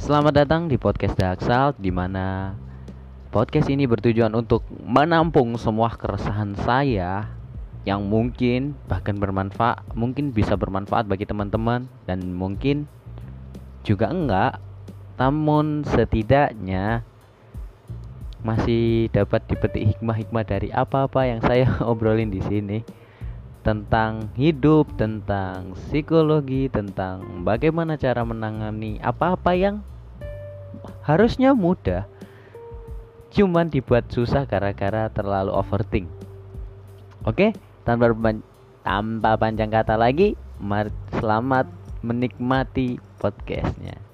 Selamat datang di podcast Daksal di mana podcast ini bertujuan untuk menampung semua keresahan saya yang mungkin bahkan bermanfaat, mungkin bisa bermanfaat bagi teman-teman dan mungkin juga enggak. Namun setidaknya masih dapat dipetik hikmah-hikmah dari apa-apa yang saya obrolin di sini tentang hidup, tentang psikologi, tentang bagaimana cara menangani apa-apa yang harusnya mudah cuman dibuat susah gara-gara terlalu overthink. Oke, tanpa tanpa panjang kata lagi, selamat menikmati podcastnya.